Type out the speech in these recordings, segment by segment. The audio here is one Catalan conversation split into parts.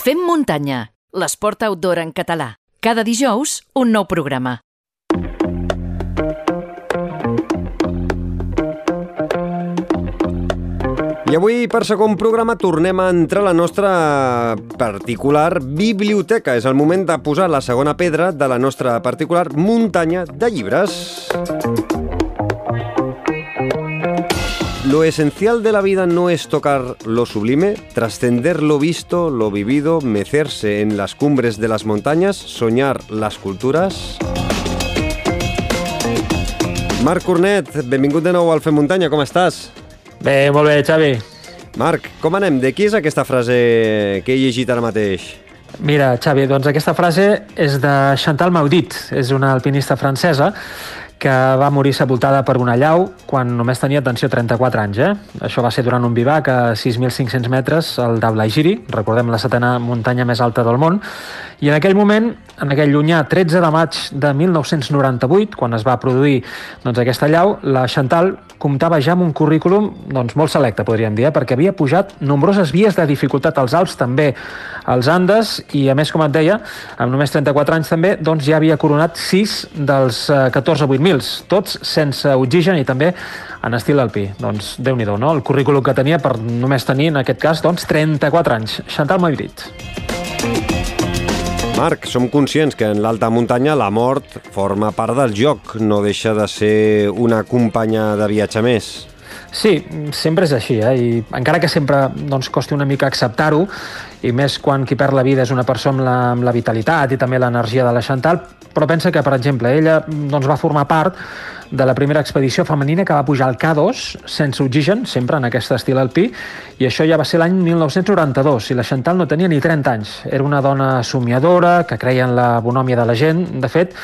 Fem muntanya, l'esport outdoor en català. Cada dijous, un nou programa. I avui, per segon programa, tornem a entrar a la nostra particular biblioteca. És el moment de posar la segona pedra de la nostra particular muntanya de llibres. Lo esencial de la vida no es tocar lo sublime, trascender lo visto, lo vivido, mecerse en las cumbres de las montañas, soñar las culturas... Marc Cornet, benvingut de nou al Fem Muntanya, com estàs? Bé, molt bé, Xavi. Marc, com anem? De qui és aquesta frase que he llegit ara mateix? Mira, Xavi, doncs aquesta frase és de Chantal Maudit, és una alpinista francesa que va morir sepultada per una llau quan només tenia, atenció, 34 anys. Eh? Això va ser durant un bivac a 6.500 metres al d'Ablagiri, recordem la setena muntanya més alta del món, i en aquell moment, en aquell llunyà 13 de maig de 1998, quan es va produir doncs, aquesta llau, la Chantal comptava ja amb un currículum doncs, molt selecte, podríem dir, eh? perquè havia pujat nombroses vies de dificultat als Alps, també als Andes, i a més, com et deia, amb només 34 anys també, doncs ja havia coronat 6 dels 14 8000, tots sense oxigen i també en estil alpí. Doncs déu nhi no? El currículum que tenia per només tenir, en aquest cas, doncs 34 anys. Chantal Maibrit. Marc, som conscients que en l'alta muntanya la mort forma part del joc, no deixa de ser una companya de viatge més. Sí, sempre és així, eh? i encara que sempre doncs, costi una mica acceptar-ho, i més quan qui perd la vida és una persona amb la, amb la vitalitat i també l'energia de la Chantal, però pensa que, per exemple, ella doncs, va formar part de la primera expedició femenina que va pujar al K2 sense oxigen, sempre en aquest estil alpí, i això ja va ser l'any 1992, i la Chantal no tenia ni 30 anys. Era una dona somiadora, que creia en la bonòmia de la gent. De fet,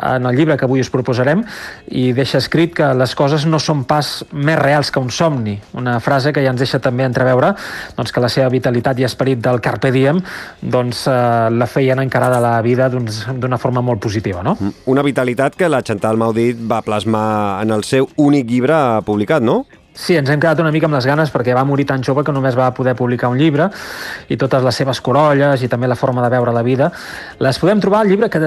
en el llibre que avui us proposarem i deixa escrit que les coses no són pas més reals que un somni. Una frase que ja ens deixa també entreveure doncs, que la seva vitalitat i esperit del Carpe Diem doncs, eh, la feien encarar de la vida d'una forma molt positiva. No? Una vitalitat que la Chantal Maudit va plasmar en el seu únic llibre publicat, no? Sí, ens hem quedat una mica amb les ganes perquè va morir tan jove que només va poder publicar un llibre i totes les seves corolles i també la forma de veure la vida les podem trobar al llibre que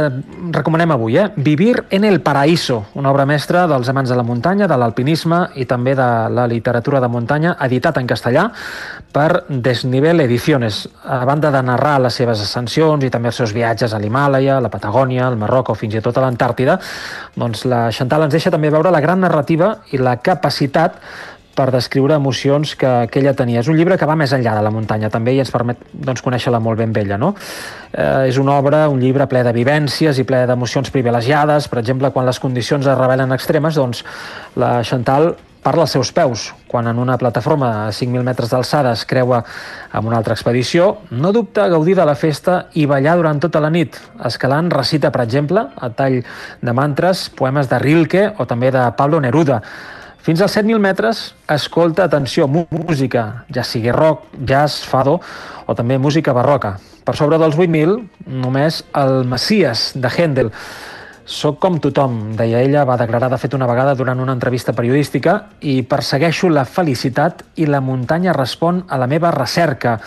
recomanem avui, eh? Vivir en el Paraíso, una obra mestra dels amants de la muntanya, de l'alpinisme i també de la literatura de muntanya, editat en castellà per Desnivel Ediciones, a banda de narrar les seves ascensions i també els seus viatges a l'Himàlaia, la Patagònia, el Marroc o fins i tot a l'Antàrtida, doncs la Chantal ens deixa també veure la gran narrativa i la capacitat per descriure emocions que, que ella tenia. És un llibre que va més enllà de la muntanya també i ens permet doncs, conèixer-la molt ben bella. No? Eh, és una obra, un llibre ple de vivències i ple d'emocions privilegiades. Per exemple, quan les condicions es revelen extremes, doncs la Chantal parla als seus peus. Quan en una plataforma a 5.000 metres d'alçada es creua amb una altra expedició, no dubta a gaudir de la festa i ballar durant tota la nit. Escalant recita, per exemple, a tall de mantres, poemes de Rilke o també de Pablo Neruda. Fins als 7.000 metres, escolta, atenció, música, ja sigui rock, jazz, fado o també música barroca. Per sobre dels 8.000, només el Messias de Händel. Soc com tothom, deia ella, va declarar de fet una vegada durant una entrevista periodística i persegueixo la felicitat i la muntanya respon a la meva recerca.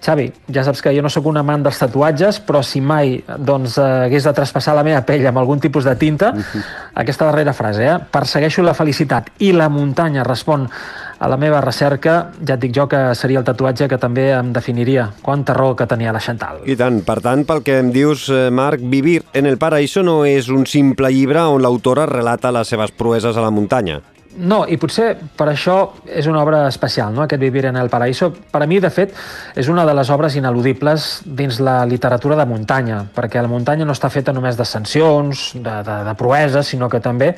Xavi, ja saps que jo no sóc un amant dels tatuatges, però si mai doncs, eh, hagués de traspassar la meva pell amb algun tipus de tinta, uh -huh. aquesta darrera frase, eh? persegueixo la felicitat i la muntanya respon a la meva recerca, ja et dic jo que seria el tatuatge que també em definiria quanta raó que tenia la Chantal. I tant, per tant, pel que em dius, eh, Marc, Vivir en el paraíso no és un simple llibre on l'autora relata les seves proeses a la muntanya. No, i potser per això és una obra especial, no? aquest Vivir en el Paraíso. Per a mi, de fet, és una de les obres ineludibles dins la literatura de muntanya, perquè la muntanya no està feta només d'ascensions, de, de, de proeses, sinó que també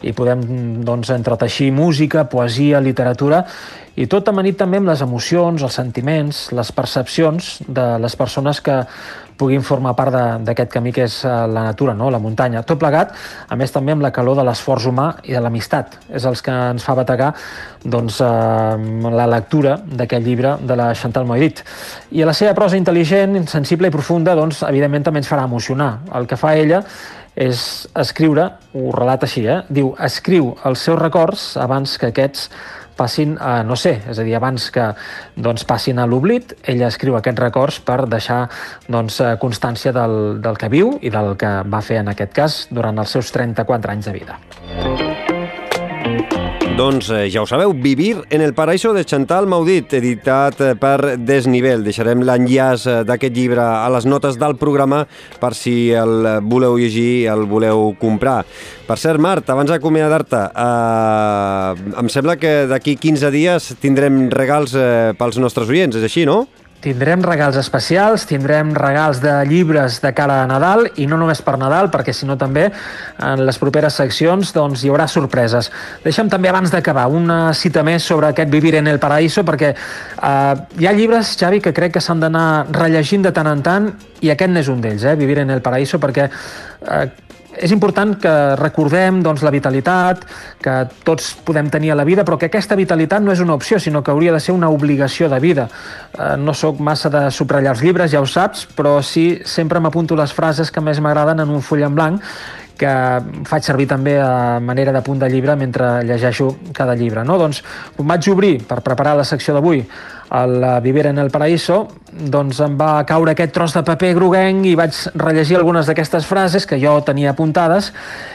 hi podem doncs, entreteixir música, poesia, literatura, i tot amanit també amb les emocions, els sentiments, les percepcions de les persones que puguin formar part d'aquest camí que és eh, la natura, no? la muntanya. Tot plegat, a més també amb la calor de l'esforç humà i de l'amistat. És els que ens fa bategar doncs, eh, la lectura d'aquest llibre de la Chantal Moirit. I a la seva prosa intel·ligent, sensible i profunda, doncs, evidentment també ens farà emocionar. El que fa ella és escriure, ho relata així, eh? diu, escriu els seus records abans que aquests passin a no sé, és a dir, abans que doncs, passin a l'oblit, ella escriu aquests records per deixar doncs, eh, constància del, del que viu i del que va fer en aquest cas durant els seus 34 anys de vida. Doncs eh, ja ho sabeu, Vivir en el paraíso de Chantal Maudit, editat eh, per Desnivell. Deixarem l'enllaç eh, d'aquest llibre a les notes del programa per si el voleu llegir, el voleu comprar. Per cert, Mart, abans d'acomiadar-te, eh, em sembla que d'aquí 15 dies tindrem regals eh, pels nostres oients, és així, no? Tindrem regals especials, tindrem regals de llibres de cara a Nadal i no només per Nadal, perquè si no també en les properes seccions doncs, hi haurà sorpreses. Deixa'm també abans d'acabar una cita més sobre aquest Vivir en el Paraíso, perquè eh, hi ha llibres, Xavi, que crec que s'han d'anar rellegint de tant en tant i aquest n'és un d'ells, eh, Vivir en el Paraíso, perquè eh, és important que recordem doncs, la vitalitat que tots podem tenir a la vida, però que aquesta vitalitat no és una opció, sinó que hauria de ser una obligació de vida. Eh, no sóc massa de subratllar els llibres, ja ho saps, però sí sempre m'apunto les frases que més m'agraden en un full en blanc que faig servir també a manera de punt de llibre mentre llegeixo cada llibre. No? Doncs ho vaig obrir per preparar la secció d'avui el Vivir en el Paraíso, doncs em va caure aquest tros de paper groguenc i vaig rellegir algunes d'aquestes frases que jo tenia apuntades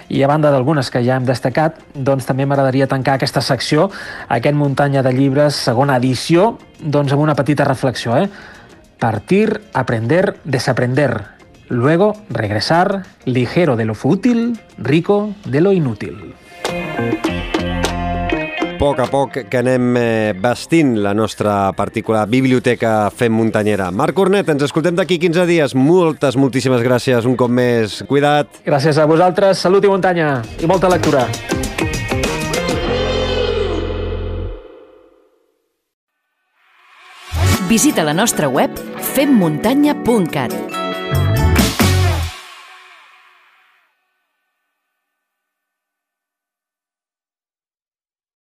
i a banda d'algunes que ja hem destacat, doncs també m'agradaria tancar aquesta secció, aquest muntanya de llibres, segona edició, doncs amb una petita reflexió, eh? Partir, aprender, desaprender. Luego regresar ligero de lo fútil, rico de lo inútil. Poc a poc que anem eh, vestint la nostra particular biblioteca Fem Muntanyera. Marc Cornet, ens escoltem d'aquí 15 dies. Moltes, moltíssimes gràcies un cop més. Cuida't. Gràcies a vosaltres, salut i muntanya i molta lectura. Visita la nostra web femmuntanya.cat